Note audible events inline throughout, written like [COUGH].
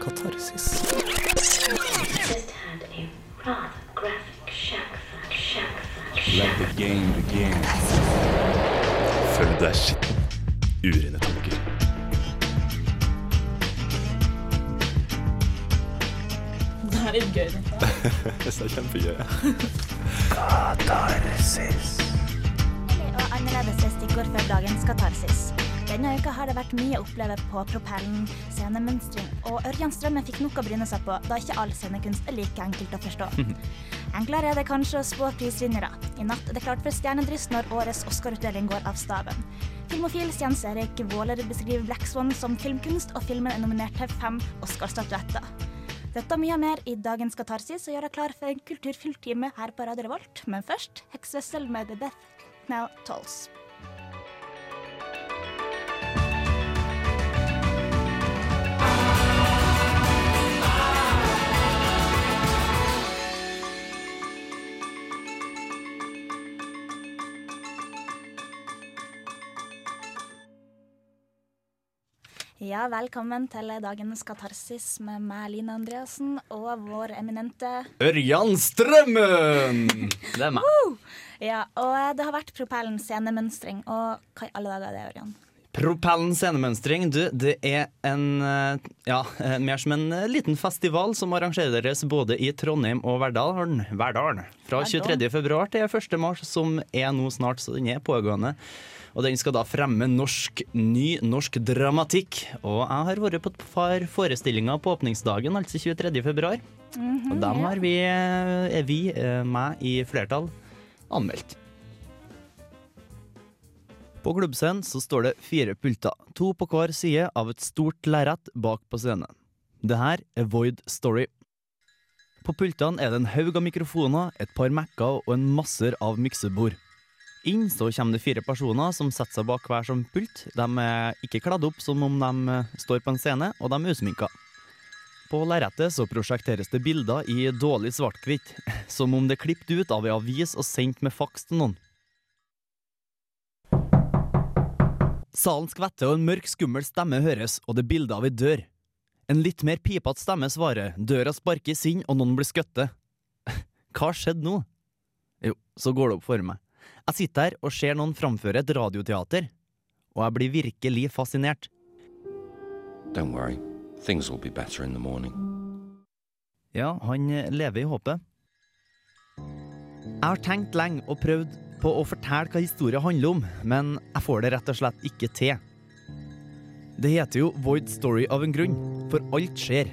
katarsis. just had a rather graphic shack fuck, shack fuck, Let the game begin. Følg deg skitten. Urene tanker. Det er litt gøy, dette. [LAUGHS] Det er kjempegøy. Katarsis. og annerledes er stikkord før dagens katarsis. Denne uka har det vært mye å oppleve på propellen, scenemønstring, og Ørjan Strømmen fikk nok å bryne seg på, da ikke all scenekunst er like enkelt å forstå. [LAUGHS] Enklere er det kanskje å spå prisvinnere. I natt er det klart for stjernedryss når årets Oscar-utdeling går av staben. Filmofil Jens Erik Våler beskriver Black Swan som filmkunst, og filmen er nominert til fem Oscar-statuetter. Dette og mye mer i dagens Katarsis, og gjør deg klar for en kulturfylt time her på Radio Revolt. Men først Heksvessel med The Death Now Tolls. Ja, velkommen til dagens Katarsis med meg, Line Andreassen, og vår eminente Ørjan Strømmen! Det er meg. Ja, og det har vært Propellen scenemønstring, og hva i alle dager er det, Ørjan? Propellen scenemønstring, du, det er en eh, ja, eh, mer som en eh, liten festival som arrangeres både i Trondheim og Verdalen. Verdalen. Fra Verdalen. 23. februar til 1. mars, som er nå snart, så den er pågående. Og den skal da fremme norsk, ny norsk dramatikk. Og jeg har vært på et par forestillinger på åpningsdagen, altså 23. februar. og dem har vi, eh, er vi, eh, meg i flertall, anmeldt. På klubbscenen så står det fire pulter, to på hver side av et stort lerret bak på scenen. Det her er Void Story. På pultene er det en haug av mikrofoner, et par Mac-er og en masser av miksebord. Inn så kommer det fire personer som setter seg bak hver som pult. De er ikke kledd opp som om de eh, står på en scene, og de er usminka. På lerretet så prosjekteres det bilder i dårlig svart-hvitt, [LAUGHS] som om det er klippet ut av ei avis og sendt med faks til noen. Salen skvetter, og en mørk, skummel stemme høres, og det er bilde av ei dør. En litt mer pipete stemme svarer, døra sparkes inn, og noen blir skutt. [LAUGHS] Hva skjedde nå? Jo, så går det opp for meg. Jeg sitter her og ser noen framføre et radioteater, og jeg blir virkelig fascinert. Don't worry, things will be better in the morning. Ja, han lever i håpet. Jeg har tenkt lenge og prøvd på å fortelle hva historien handler om, men jeg får det rett og slett ikke til. Det heter jo Void Story av en grunn, for alt skjer.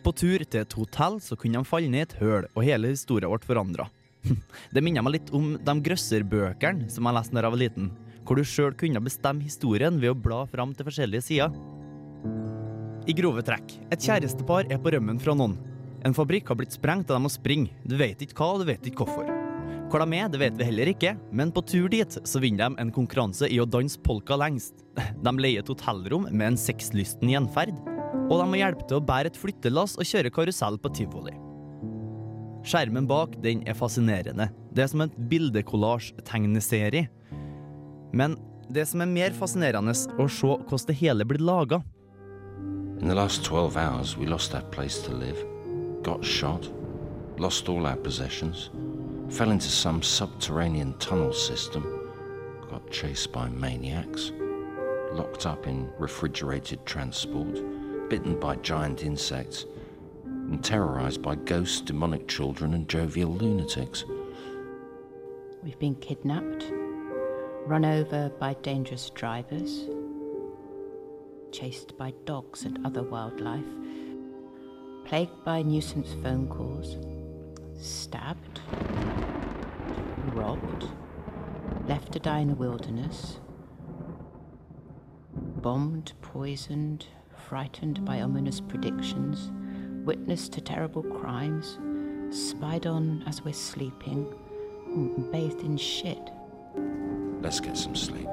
På tur til et hotell så kunne de falle ned i et høl, og hele historien ble forandra. [LAUGHS] Det minner meg litt om de grøsserbøkene som jeg leste da jeg var liten, hvor du sjøl kunne bestemme historien ved å bla fram til forskjellige sider. I grove trekk. Et kjærestepar er på rømmen fra noen. En fabrikk har blitt sprengt, og de må springe. Du vet ikke hva, og du vet ikke hvorfor. Hvor de er, det vet vi heller ikke, men på tur dit så vinner de en konkurranse i å danse polka lengst. [LAUGHS] De leier et hotellrom med en sexlysten gjenferd, og de må hjelpe til å bære et flyttelass og kjøre karusell på tivoli. Skjermen bak den er fascinerende. Det er som en bildekollasj-tegneserie. Men det som er mer fascinerende, å se hvordan det hele blir laga. In the last 12 hours, we lost our place to live, got shot, lost all our possessions, fell into some subterranean tunnel system, got chased by maniacs, locked up in refrigerated transport, bitten by giant insects, and terrorized by ghosts, demonic children, and jovial lunatics. We've been kidnapped, run over by dangerous drivers, chased by dogs and other wildlife, plagued by nuisance phone calls, stabbed, robbed, left to die in the wilderness, bombed, poisoned, frightened by ominous predictions, witness to terrible crimes, spied on as we're sleeping, bathed in shit. Let's get some sleep.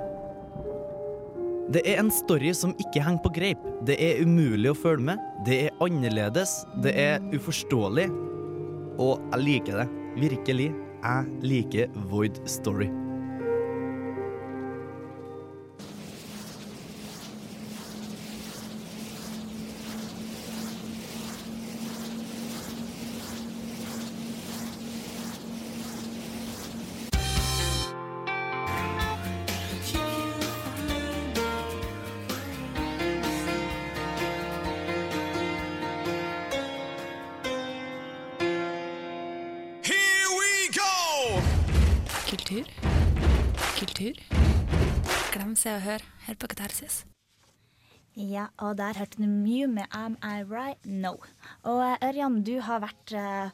Det er en story som ikke henger på greip. Det er umulig å følge med. Det er annerledes. Det er uforståelig. Og jeg liker det. Virkelig. Jeg liker Void Story. Kultur. Kultur. Glem Se og Hør Hør på Katarsis. Ja, og der hørte du mye med Am I Right? No. Og eh, Ørjan, du har vært eh,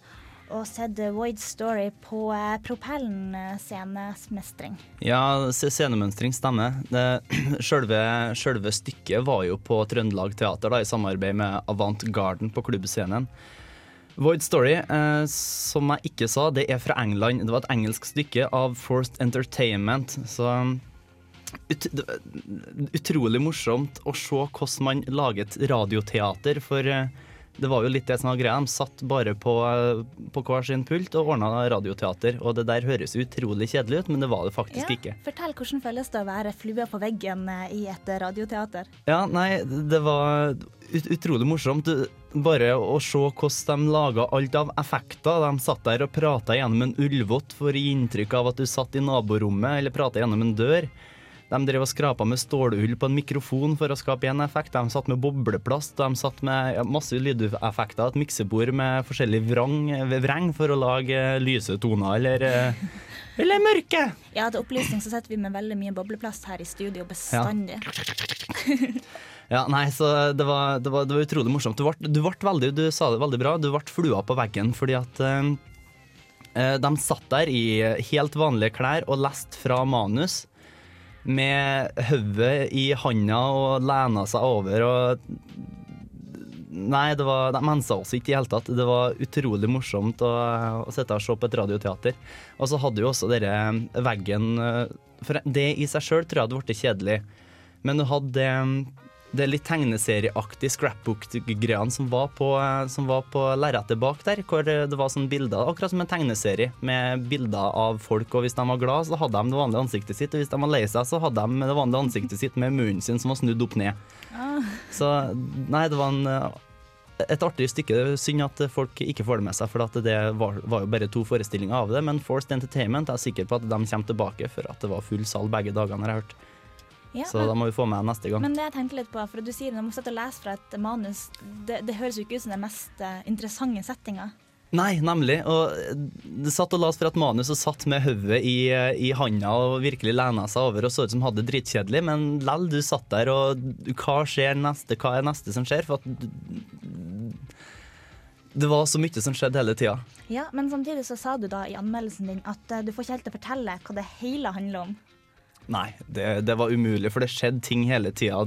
og sett Void Story på eh, Propellen scenemestring. Ja, scenemønstring stemmer. Det, [CLEARS THROAT] selve, selve stykket var jo på Trøndelag Teater da, i samarbeid med Avant Garden på klubbscenen. Void Story, eh, som jeg ikke sa, det er fra England. Det var et engelsk stykke av Forced Entertainment. Så ut, utrolig morsomt å se hvordan man lager et radioteater, for eh, det var jo litt det som var greia. De satt bare på, på hver sin pult og ordna radioteater. Og det der høres utrolig kjedelig ut, men det var det faktisk ikke. Fortell hvordan føles det å være flue på veggen eh, i et eh, radioteater? Ja, nei, det var ut utrolig morsomt. Bare å se hvordan de laga alt av effekter. De satt der og prata gjennom en ullvott for å gi inntrykk av at du satt i naborommet, eller prata gjennom en dør. De drev og skrapa med stålull på en mikrofon for å skape én effekt. De satt med bobleplast, de satt med masse lydeffekter, et miksebord med forskjellig vrang, vreng for å lage lyse toner, eller, eh, eller mørke. Ja, til opplysning så sitter vi med veldig mye bobleplast her i studio bestandig. Ja, nei, så det var, det var, det var utrolig morsomt. Du, ble, du, ble veldig, du sa det veldig bra, du ble flua på veggen fordi at eh, eh, de satt der i helt vanlige klær og leste fra manus med hodet i handa og lena seg over og Nei, det var, de mensa oss ikke i det hele tatt. Det var utrolig morsomt å, å sitte og se på et radioteater. Og så hadde jo også dere veggen eh, For det i seg sjøl tror jeg hadde blitt kjedelig. Men du hadde det, det litt tegneserieaktige scrapbook-greiene som var på, som var på lerretet bak der, hvor det var sånne bilder, akkurat som en tegneserie, med bilder av folk. Og hvis de var glad, så hadde de det vanlige ansiktet sitt, og hvis de var lei seg, så hadde de det vanlige ansiktet sitt med munnen sin som var snudd opp ned. Så nei, det var en, et artig stykke. Er Synd at folk ikke får det med seg, for at det var, var jo bare to forestillinger av det. Men Forced Entertainment jeg er sikker på at de kommer tilbake, for at det var full sal begge dagene, har jeg hørt. Ja, Så da må vi få med neste gang. Men det jeg tenkte litt på, for du sier når man sitter og leser fra et manus, det, det høres jo ikke ut som den mest eh, interessante settinga. Nei, nemlig. Og det satt og leste fra et manus og satt med hodet i, i handa og virkelig lena seg over og så ut som hadde det dritkjedelig, men lell, du satt der og Hva skjer neste? Hva er neste som skjer? For at det var så mye som skjedde hele tida. Ja, men samtidig så sa du da i anmeldelsen din at eh, du får ikke helt til å fortelle hva det hele handler om. Nei, det, det var umulig, for det skjedde ting hele tida.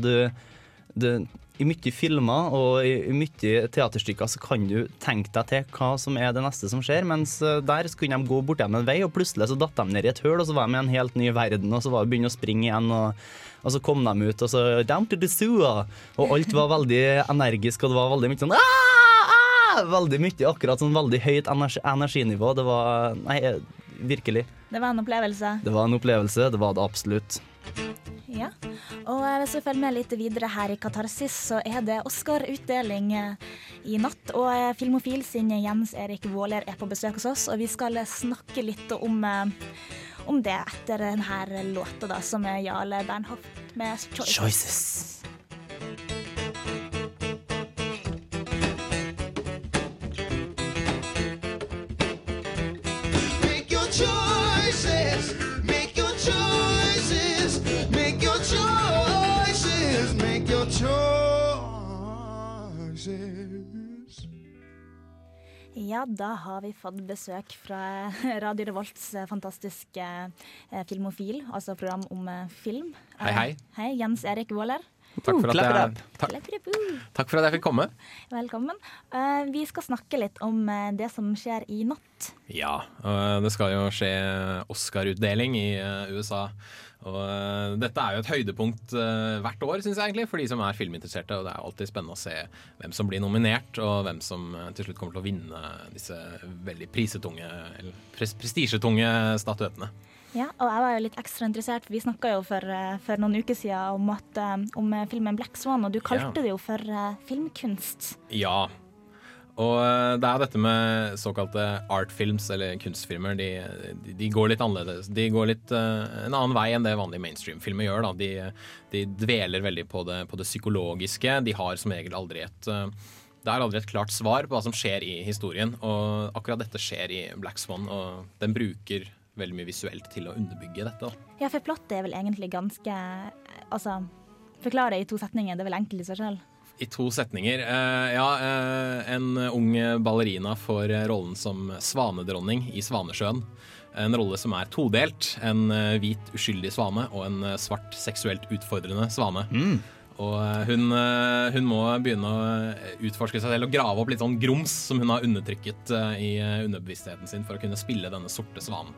I mye filmer og i, i mye teaterstykker så kan du tenke deg til hva som er det neste som skjer, mens eh, der så kunne de gå bortom en vei, og plutselig så datt de ned i et høl, og så var de i en helt ny verden, og så var de begynne å springe igjen, og, og så kom de ut, og så Down to the zoo! Og alt var veldig energisk, og det var veldig mye sånn «Ah! Ah!» Veldig mye, akkurat sånn veldig høyt energi, energinivå. Det var Nei, virkelig. Det var en opplevelse. Det var en opplevelse, det var det absolutt. Ja. Og hvis vi følger med litt videre her i Katarsis, så er det Oscar-utdeling eh, i natt. Og eh, Filmofil sin Jens Erik Våler er på besøk hos oss, og vi skal eh, snakke litt om, om det etter denne låta, da, som er Jarle Bernhoft med 'Choices'. Choices. Choices. Ja, da har vi fått besøk fra [LAUGHS] Radio Revolts eh, fantastiske eh, Filmofil, altså program om eh, film. Hei, hei. Hei, Jens Erik Våler. Takk for, at jeg, takk, takk for at jeg fikk komme. Velkommen. Eh, vi skal snakke litt om eh, det som skjer i natt. Ja, og det skal jo skje Oscar-utdeling i eh, USA. Og eh, dette er jo et høydepunkt eh, hvert år, syns jeg egentlig, for de som er filminteresserte. Og det er alltid spennende å se hvem som blir nominert, og hvem som eh, til slutt kommer til å vinne disse veldig prisetunge, eller pres prestisjetunge statuettene. Ja, og jeg var jo litt ekstra interessert, for vi snakka jo for, eh, for noen uker siden om, at, eh, om eh, filmen Black Swan, og du kalte Ja. det jo for filmkunst. Ja. Og det er dette med såkalte artfilms, eller kunstfilmer. De, de, de går litt annerledes. De går litt uh, en annen vei enn det vanlige mainstream-filmer gjør. Da. De, de dveler veldig på det, på det psykologiske. De har som regel aldri et uh, det er aldri et klart svar på hva som skjer i historien, og akkurat dette skjer i Black Swan. Og den bruker veldig mye visuelt til å underbygge dette. Ja, for plottet er vel egentlig ganske Altså, forklare i to setninger, det er vel enkelt i seg selv. I to setninger. Eh, ja, eh, en ung ballerina får rollen som svanedronning i Svanesjøen. En rolle som er todelt. En eh, hvit, uskyldig svane og en svart, seksuelt utfordrende svane. Og eh, hun, hun må begynne å utforske seg selv og grave opp litt sånn grums som hun har undertrykket i underbevisstheten sin for å kunne spille denne sorte svanen.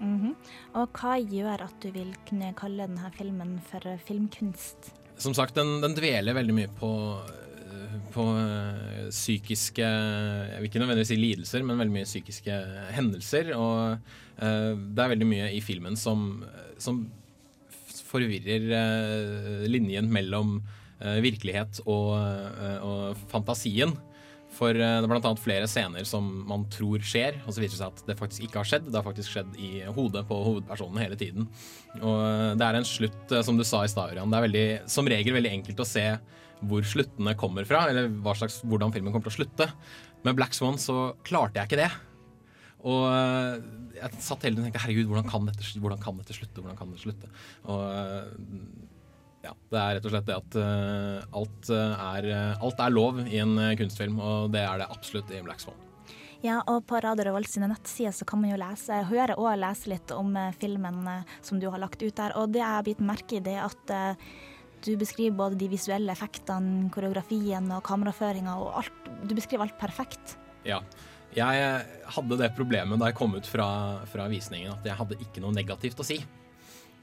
Mhm. Og hva gjør at du vil kunne kalle denne filmen for eh, filmkunst? Som sagt, den, den dveler veldig mye på, på øh, psykiske Jeg vil ikke nødvendigvis si lidelser, men veldig mye psykiske hendelser. Og uh, det er veldig mye i filmen som, som forvirrer uh, linjen mellom uh, virkelighet og, og fantasien. For øh, det er annet flere scener som man tror skjer, og så viser det seg at det faktisk ikke har skjedd. Det har faktisk skjedd i hodet på hovedpersonen hele tiden. Og øh, det er en slutt, øh, som du sa i stad, Ørjan. Det er veldig, som regel veldig enkelt å se hvor sluttene kommer fra, eller slags, hvordan filmen kommer til å slutte. Med Black Swan så klarte jeg ikke det. Og jeg satt hele tiden og tenkte herregud, hvordan kan dette, hvordan kan dette slutte? Hvordan kan det slutte? Og ja, det er rett og slett det at uh, alt, øh, er, øh, alt er lov i en kunstfilm, og det er det absolutt i Black Swan. Ja, og på Radio Revolt sine nettsider så kan man jo lese, høre og lese litt om eh, filmen eh, som du har lagt ut der. Og det jeg har bitt merke i, det er at eh, du beskriver både de visuelle effektene, koreografien og kameraføringa, og alt. Du beskriver alt perfekt. Ja. Jeg hadde det problemet da jeg kom ut fra, fra visningen, at jeg hadde ikke noe negativt å si.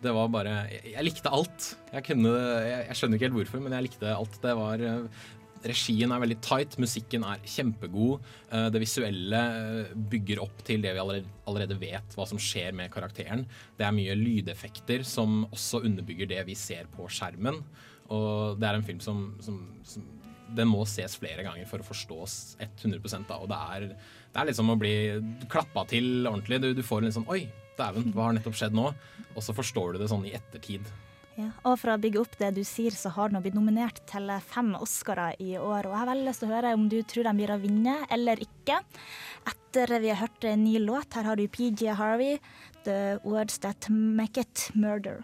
Det var bare Jeg, jeg likte alt. Jeg kunne jeg, jeg skjønner ikke helt hvorfor, men jeg likte alt. Det var eh, Regien er veldig tight, musikken er kjempegod. eh, Det visuelle eh, bygger opp til det vi allerede, vet hva som skjer med karakteren. Det er mye lydeffekter som også underbygger det vi ser på skjermen. Og det er en film som, som, som den må ses flere ganger for å forstås 100 da, og det er, det er liksom å bli klappa til ordentlig. Du, du får en litt sånn Oi, dæven, hva har nettopp skjedd nå? Og så forstår du det sånn i ettertid. Ja. Og for å bygge opp det du sier, så har den blitt nominert til fem Oscarer i år. Og jeg har veldig lyst til å høre om du tror de blir å vinne eller ikke. Etter vi har hørt en ny låt, her har du PJ Harvey, 'The Words That Make It Murder'.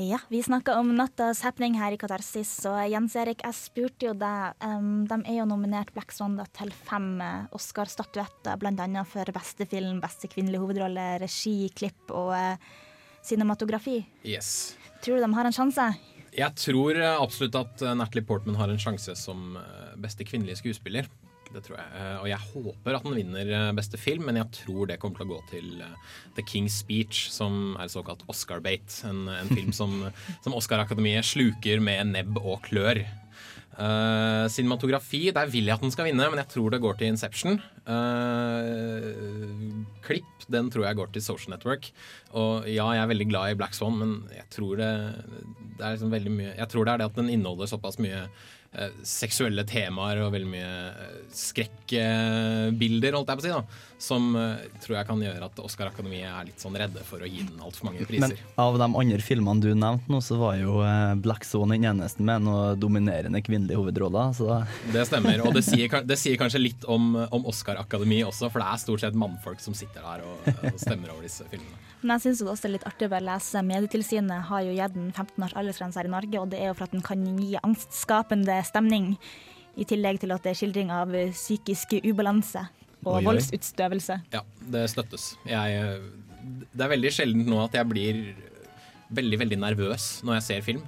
Ja, vi snakka om nattas happening her i Katarsis, og Jens Erik, jeg spurte jo deg. Um, de er jo nominert Black Swan da, til fem eh, Oscar-statuetter, bl.a. for beste film, beste kvinnelige hovedrolle, regi, klipp og uh, cinematografi. Yes. Tror du de har en sjanse? Jeg tror eh, absolutt at Natalie Portman har en sjanse som beste kvinnelige skuespiller. Det tror jeg. Eh, Og jeg håper at den vinner eh, beste film, men jeg tror det kommer til å gå til eh, The King's Speech, som er såkalt Oscar-bait. En, en [LAUGHS] film som, som Oscar-akademiet sluker med nebb og klør. Uh, cinematografi, der vil jeg at den skal vinne, men jeg tror det går til Inception. Uh, klipp, den tror jeg går til Social Network. Og ja, jeg er veldig glad i Black Swan, men jeg tror det, det er liksom veldig mye Jeg tror det er det at den inneholder såpass mye seksuelle temaer og veldig mye eh, skrekkbilder, holdt jeg på å si, da. Som eh, tror jeg kan gjøre at Oscar-akademiet er litt sånn redde for å gi den altfor mange Men priser. av de andre filmene du nevnte nå, så var jo eh, Black Zone den eneste med noe dominerende kvinnelige hovedroller. Så [LAUGHS] Det stemmer, og det sier, det sier kanskje litt om, om Oscar-akademi også, for det er stort sett mannfolk som sitter der og, og stemmer over disse filmene. Men jeg syns også det er litt artig å bare lese. Medietilsynet har jo gitt den 15 års aldersgrense her i Norge, og det er jo for at den kan gi angstskapende stemning. I tillegg til at det er skildring av psykisk ubalanse og voldsutstøvelse. Ja, det støttes. Jeg, det er veldig sjelden nå at jeg blir veldig, veldig nervøs når jeg ser film.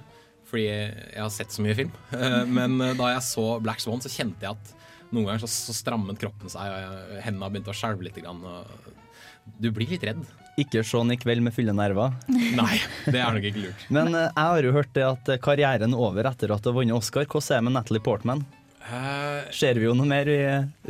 Fordi jeg har sett så mye film. Eh, Men eh, da jeg så Black Swan, så kjente jeg at noen ganger så, så strammet kroppen seg, og hendene begynte å skjelve litt. Grann, og du blir litt redd. Ikke se den i kveld med fulle nerver. Nei, det er nok ikke lurt. [LAUGHS] Men eh, jeg har jo hørt det at karrieren er over etter at du har vunnet Oscar. Hvordan er det med Natalie Portman? Uh, Ser vi jo noe mer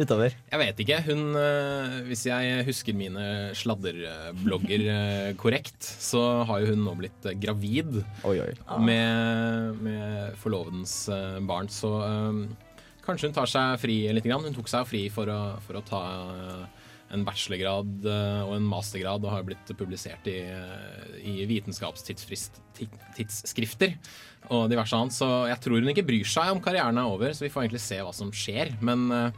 utover? Jeg vet ikke. Hun, eh, hvis jeg husker mine sladderblogger eh, korrekt, så har jo hun nå blitt eh, gravid Oi, oi. med, med forlovedens eh, barn. Så eh, kanskje hun tar seg fri litt. Grann. Hun tok seg fri for å, for å ta eh, en bachelorgrad eh, og en mastergrad og har blitt publisert i, eh, i vitenskapstidsskrifter og diverse annet. Så jeg tror hun ikke bryr seg om karrieren er over, så vi får egentlig se hva som skjer. Men eh,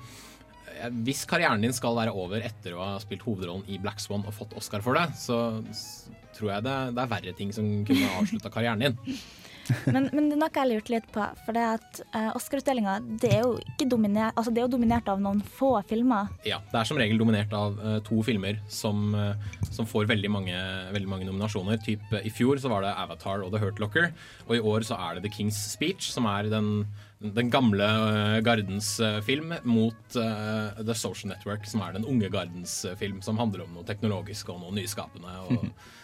hvis karrieren din skal være over etter å ha spilt hovedrollen i Black Swan og fått Oscar for det, så tror jeg det, det er verre ting som kunne avslutta karrieren din. [LAUGHS] Men, men det er noe jeg lurte litt på. For det at uh, Oscar-utdelinga det altså det er jo dominert av noen få filmer. Ja, det er som regel dominert av uh, to filmer som, uh, som får veldig mange, veldig mange nominasjoner. Typ, eh, I fjor så var det Avatar og The Hurt Locker, og i år så er det The King's Speech, som er den, den gamle eh, gardens eh, film, mot eh, The Social Network, som er den unge gardens eh, film, som handler om noe teknologisk og noe nyskapende. Og, ja. [LAUGHS]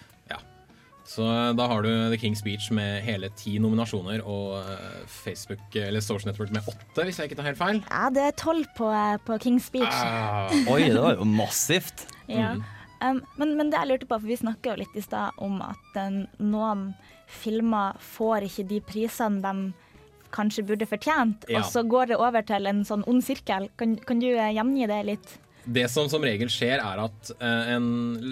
Så eh, da har du The King's Speech med hele ti nominasjoner, og eh, Facebook eller Social Network med åtte, hvis jeg ikke tar helt feil. Ja, det er tolv på, eh, på King's Speech. Ah. Oi, det var jo massivt. [LAUGHS] Ja. Mm. Um, men, men det jeg lurte på, for vi snakka jo litt i stad om at eh, noen filmer får ikke de prisene de kanskje burde fortjent, Ja. og så går det over til en sånn ond sirkel. Kan, kan du eh, gjengi det litt? Det som som regel skjer, er at eh, en,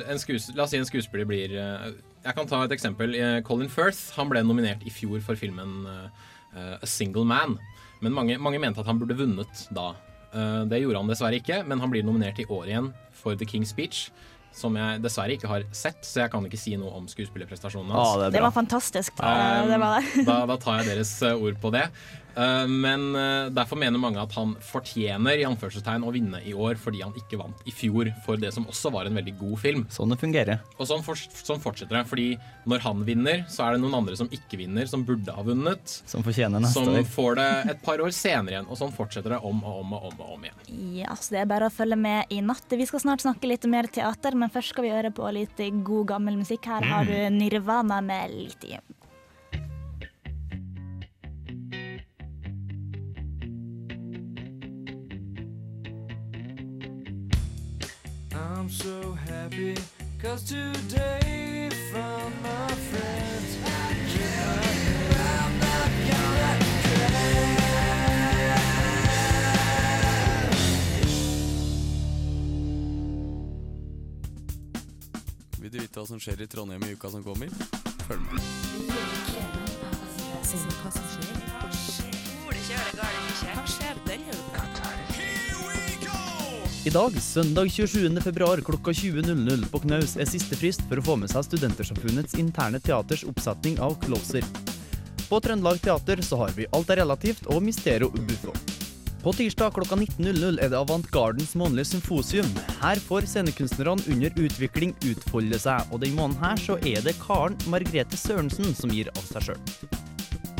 en skues, La oss si en skuespiller blir eh, Jeg kan ta et eksempel. Eh, Colin Firth han ble nominert i fjor for filmen eh, A Single Man. Men mange, mange mente at han burde vunnet da. Eh, det gjorde han dessverre ikke, men han blir nominert i år igjen for The King's Speech. Som jeg dessverre ikke har sett, så jeg kan ikke si noe om skuespillerprestasjonen hans. Ah, det Det var fantastisk. Um, [LAUGHS] det var det. da, da tar jeg deres ord på det. Eh, men eh, derfor mener mange at han fortjener i anførselstegn å vinne i år fordi han ikke vant i fjor for det som også var en veldig god film. Sånn det fungerer. Og sånn, for, sånn fortsetter det. Fordi når han vinner, så er det noen andre som ikke vinner, som burde ha vunnet. Som fortjener neste Som år. får det et par år senere igjen. Og sånn fortsetter det om og om og om, og om igjen. Ja, så det er bare å følge med i natt. Vi skal snart snakke litt mer teater, men først skal vi høre på litt god gammel musikk. Her har du Nirvana med Lithium. I'm so happy cause today found my friends I'm not gonna Vil du vite hva som skjer i Trondheim i uka som kommer? Følg med. I dag, søndag 27. februar klokka 20.00 på Knaus, er siste frist for å få med seg Studentersamfunnets interne teaters oppsetning av Closer. På Trøndelag Teater så har vi Alt er relativt og Mistero Ubufo. På tirsdag klokka 19.00 er det Avant Gardens månedlige symfosium. Her får scenekunstnerne under utvikling utfolde seg, og den måneden her så er det Karen Margrethe Sørensen som gir av seg sjøl.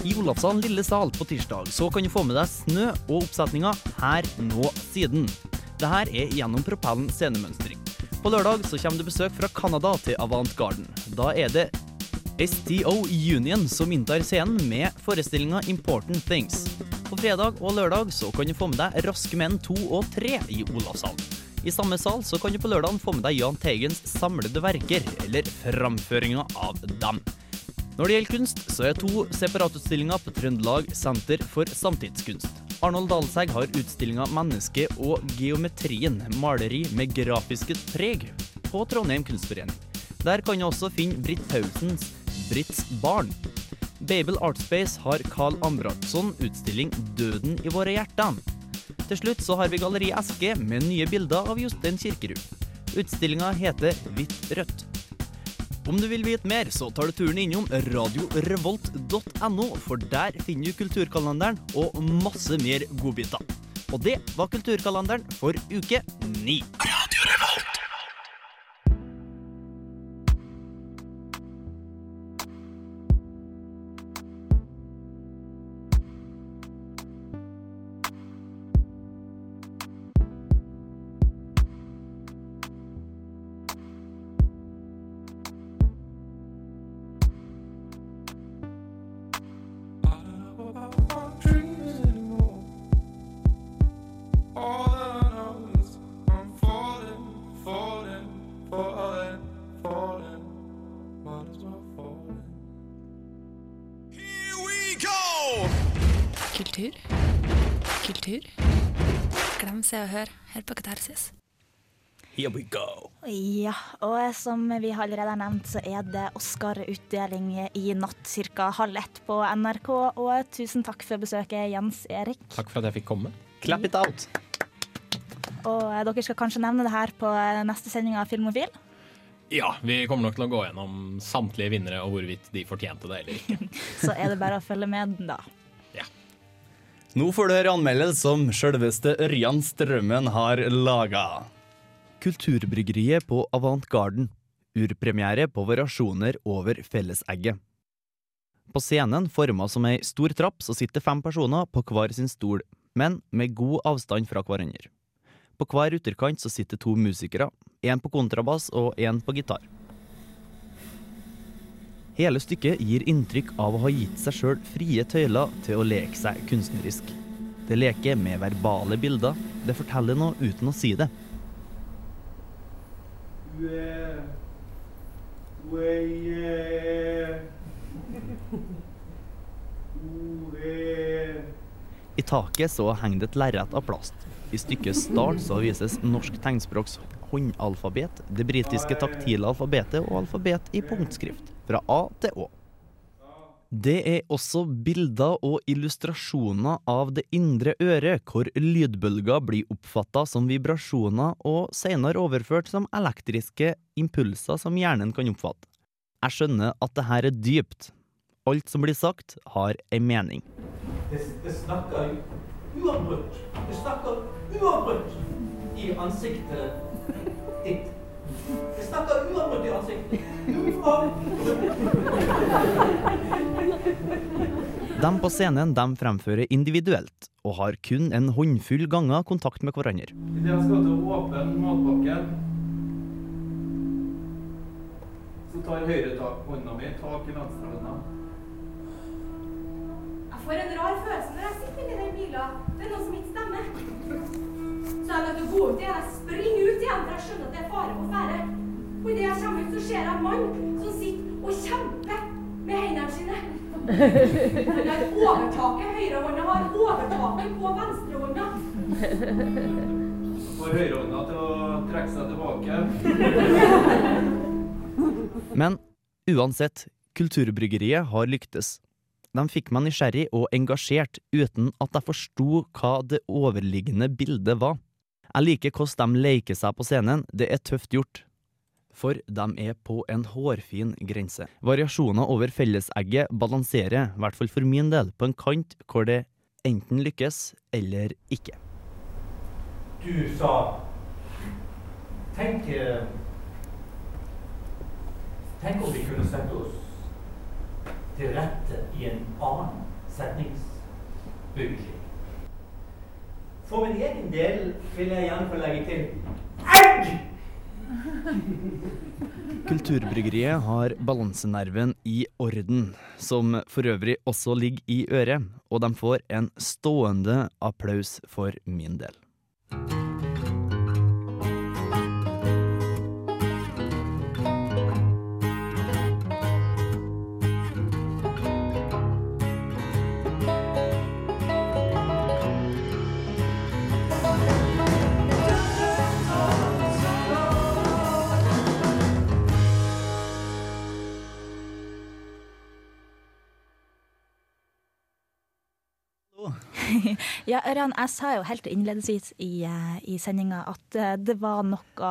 I Olavshallen Lille Sal på tirsdag så kan du få med deg Snø og oppsetninga Her, nå, siden. Det her er gjennom propellen scenemønstring. På lørdag så kommer det besøk fra Canada til Avant Garden. Da er det STO Union som inntar scenen med forestillinga Important Things. På fredag og lørdag så kan du få med deg Raske menn 2 og 3 i Olavshallen. I samme sal så kan du på lørdag få med deg Jahn Teigens samlede verker, eller framføringa av dem. Når det gjelder kunst, så er to separatutstillinger på Trøndelag Senter for samtidskunst. Arnold Dalsegg har utstillinga 'Mennesket og geometrien maleri med grafiske preg' på Trondheim kunstforening. Der kan du også finne Britt Paulsens 'Britts barn'. Babel Artspace har Carl Ambratsson utstilling 'Døden i våre hjerter'. Til slutt så har vi Galleri Eske med nye bilder av Jostein Kirkerud. Utstillinga heter Hvitt-rødt. Om du vil vite mer, så tar du turen innom radiorevolt.no, for der finner du kulturkalenderen og masse mer godbiter. Og det var kulturkalenderen for uke ni. Se og Hør her på Katarsis. Here we go. Ja, og som vi allerede har nevnt, så er det Oscar-utdeling i natt ca. halv ett på NRK. Og tusen takk for besøket, Jens Erik. Takk for at jeg fikk komme. Clap it out. Og dere skal kanskje nevne det her på neste sending av Filmofil. Ja, vi kommer nok til å gå gjennom samtlige vinnere og hvorvidt de fortjente det eller ikke. [LAUGHS] Så er det bare å følge med, da. Nå får du høre anmeldelse som sjølveste Ørjan Strømmen har laga. Kulturbryggeriet på Avant Garden. Urpremiere på variasjoner over fellesegget. På scenen, forma som ei stor trapp, så sitter fem personer på hver sin stol, men med god avstand fra hverandre. På hver ytterkant så sitter to musikere, én på kontrabass og én på gitar. Hele stykket gir inntrykk av å ha gitt seg sjøl frie tøyler til å leke seg kunstnerisk. Det leker med verbale bilder, det forteller noe uten å si det. I taket så henger det et lerret av plast. I stykkets start så vises norsk tegnspråks håndalfabet, det britiske taktile alfabetet og alfabet i punktskrift. Fra A til Å. Det er også bilder og illustrasjoner av det indre øret, hvor lydbølger blir oppfatta som vibrasjoner og senere overført som elektriske impulser som hjernen kan oppfatte. Jeg skjønner at det her er dypt. Alt som blir sagt, har ei mening. Det, det snakker uavbrutt. Det snakker uavbrutt i ansiktet ditt. Det snakker uavbrutt i ansiktet. De på scenen de fremfører individuelt, og har kun en håndfull ganger kontakt med hverandre. Idet jeg skal til å åpne matbakken. så tar høyre tak hånda mi tak i venstre hånda. Jeg får en rar følelse når jeg sitter inni den bilen. Det er noe som ikke stemmer. Så jeg måtte gå ut igjen. Jeg springer ut igjen, for jeg skjønner at det er fare på ferde. Og idet jeg kommer ut, så ser jeg en mann som sitter og kjemper med hendene sine. Han har overtaket. Høyrehånda har overtaket på venstrehånda. Får høyrehånda til å trekke seg tilbake. Men uansett, Kulturbryggeriet har lyktes. De fikk meg nysgjerrig og engasjert uten at jeg forsto hva det overliggende bildet var. Jeg liker hvordan de leker seg på scenen, det er tøft gjort. For de er på en hårfin grense. Variasjoner over fellesegget balanserer, i hvert fall for min del, på en kant hvor det enten lykkes eller ikke. Du sa Tenk eh, Tenk om vi kunne sette oss til rette i en annen setningsbygning. For min egen del vil jeg gjerne få legge til egg! [LAUGHS] Kulturbryggeriet har balansenerven i orden, som for øvrig også ligger i øret, og de får en stående applaus for min del. Ja, Ørjan, jeg sa jo helt innledningsvis i, eh, i sendinga at eh, det var noe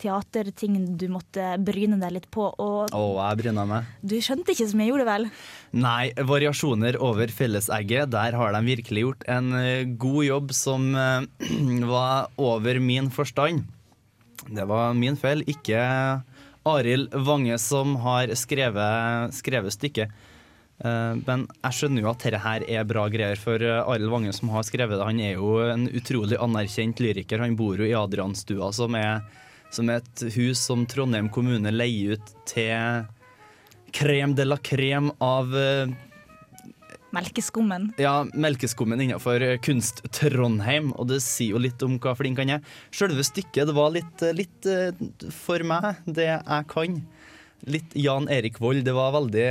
teaterting du måtte bryne deg litt på, og Å, jeg bryna meg. du skjønte ikke så mye, gjorde vel? Nei, variasjoner over fellesegget, der har de virkelig gjort en eh, god jobb som [CLEARS THROAT] var over min forstand. Det var min feil, ikke Arild Vange som har skrevet, skrevet stykket. Eh, Men jeg skjønner jo at dette her er bra greier, for eh, Arild Vange som har skrevet det, han er jo en utrolig anerkjent lyriker. Han bor jo i Adrianstua, som er, som er et hus som Trondheim kommune leier ut til krem de la krem av eh, Melkeskummen. ja, melkeskummen innenfor Kunst Trondheim, og det sier jo litt om hva flink han er. Selve stykket det var litt, litt for meg, det jeg kan. Litt Jan Erik Vold. Det var veldig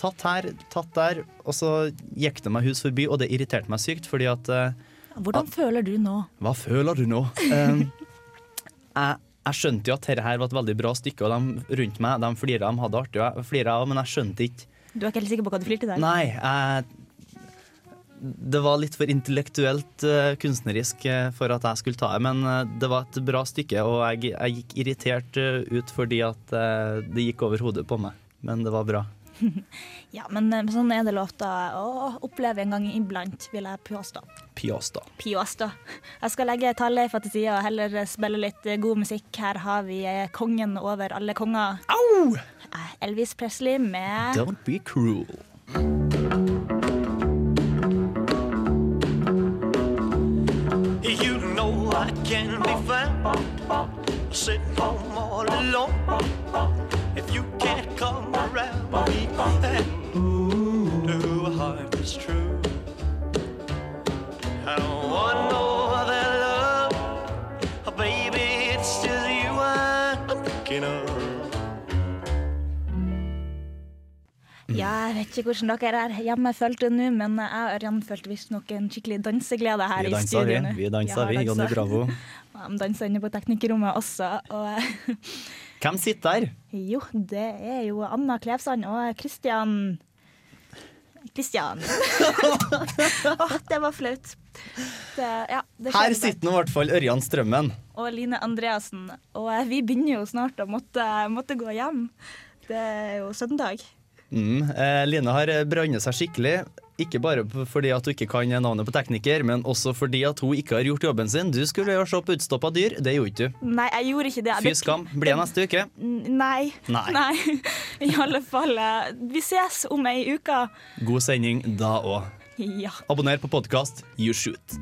tatt her, tatt der. Og så gikk det meg hus forbi, og det irriterte meg sykt, fordi at Hvordan Hvordan føler du nå? Hva føler du nå? Um, jeg, jeg skjønte jo at dette her var et veldig bra stykke, og de rundt meg de flira, de hadde artig, og jeg flira òg, men jeg skjønte ikke Du er ikke helt sikker på hva du flirte der? Nei, jeg, det var litt for intellektuelt eh, kunstnerisk eh, for at jeg skulle ta det, men eh, det var et bra stykke, og jeg, jeg gikk irritert ut fordi at det gikk over hodet på meg. Men det var bra. [LAUGHS] Ja, men sånn er det lov til å oppleve en gang iblant, vil jeg påstå. Pjåstad. Pjåstå. Jeg skal legge Talløyfa til side og heller spille litt god musikk. Her har vi kongen over alle konger. Au! Elvis Presley med Don't be cruel. Can be found sitting home all alone. If you vet ikke hvordan dere her hjemme følte det nå, men jeg og Ørjan følte visstnok en skikkelig danseglede her i studio vi. nå. Vi dansa, vi. Jonny Bravo. [LAUGHS] De dansa inne på teknikerrommet også. Og Hvem sitter der? jo, det er jo Anna Klevsand og Kristian Kristian. oh, [LAUGHS] det var flaut. Det, ja, det Her sitter nå i hvert fall Ørjan Strømmen. Og Line Andreassen. Og vi begynner jo snart å måtte, måtte gå hjem. Det er jo søndag. Mm, eh, Line har brannet seg skikkelig. Ikke bare fordi at du ikke kan navnet på tekniker, men også fordi at hun ikke har gjort jobben sin. Du skulle jo se på utstoppa dyr, det gjorde ikke du. Nei, jeg gjorde ikke det. Fy skam. Blir det neste uke? Nei. Nei. [LAUGHS] Nei. I alle fall. eh, Vi ses om ei uke. God sending da òg. Ja. Abonner på podkast You Shoot.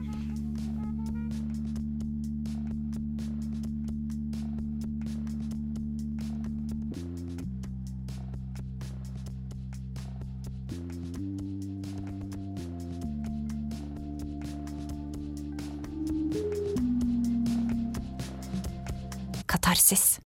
Katarsis.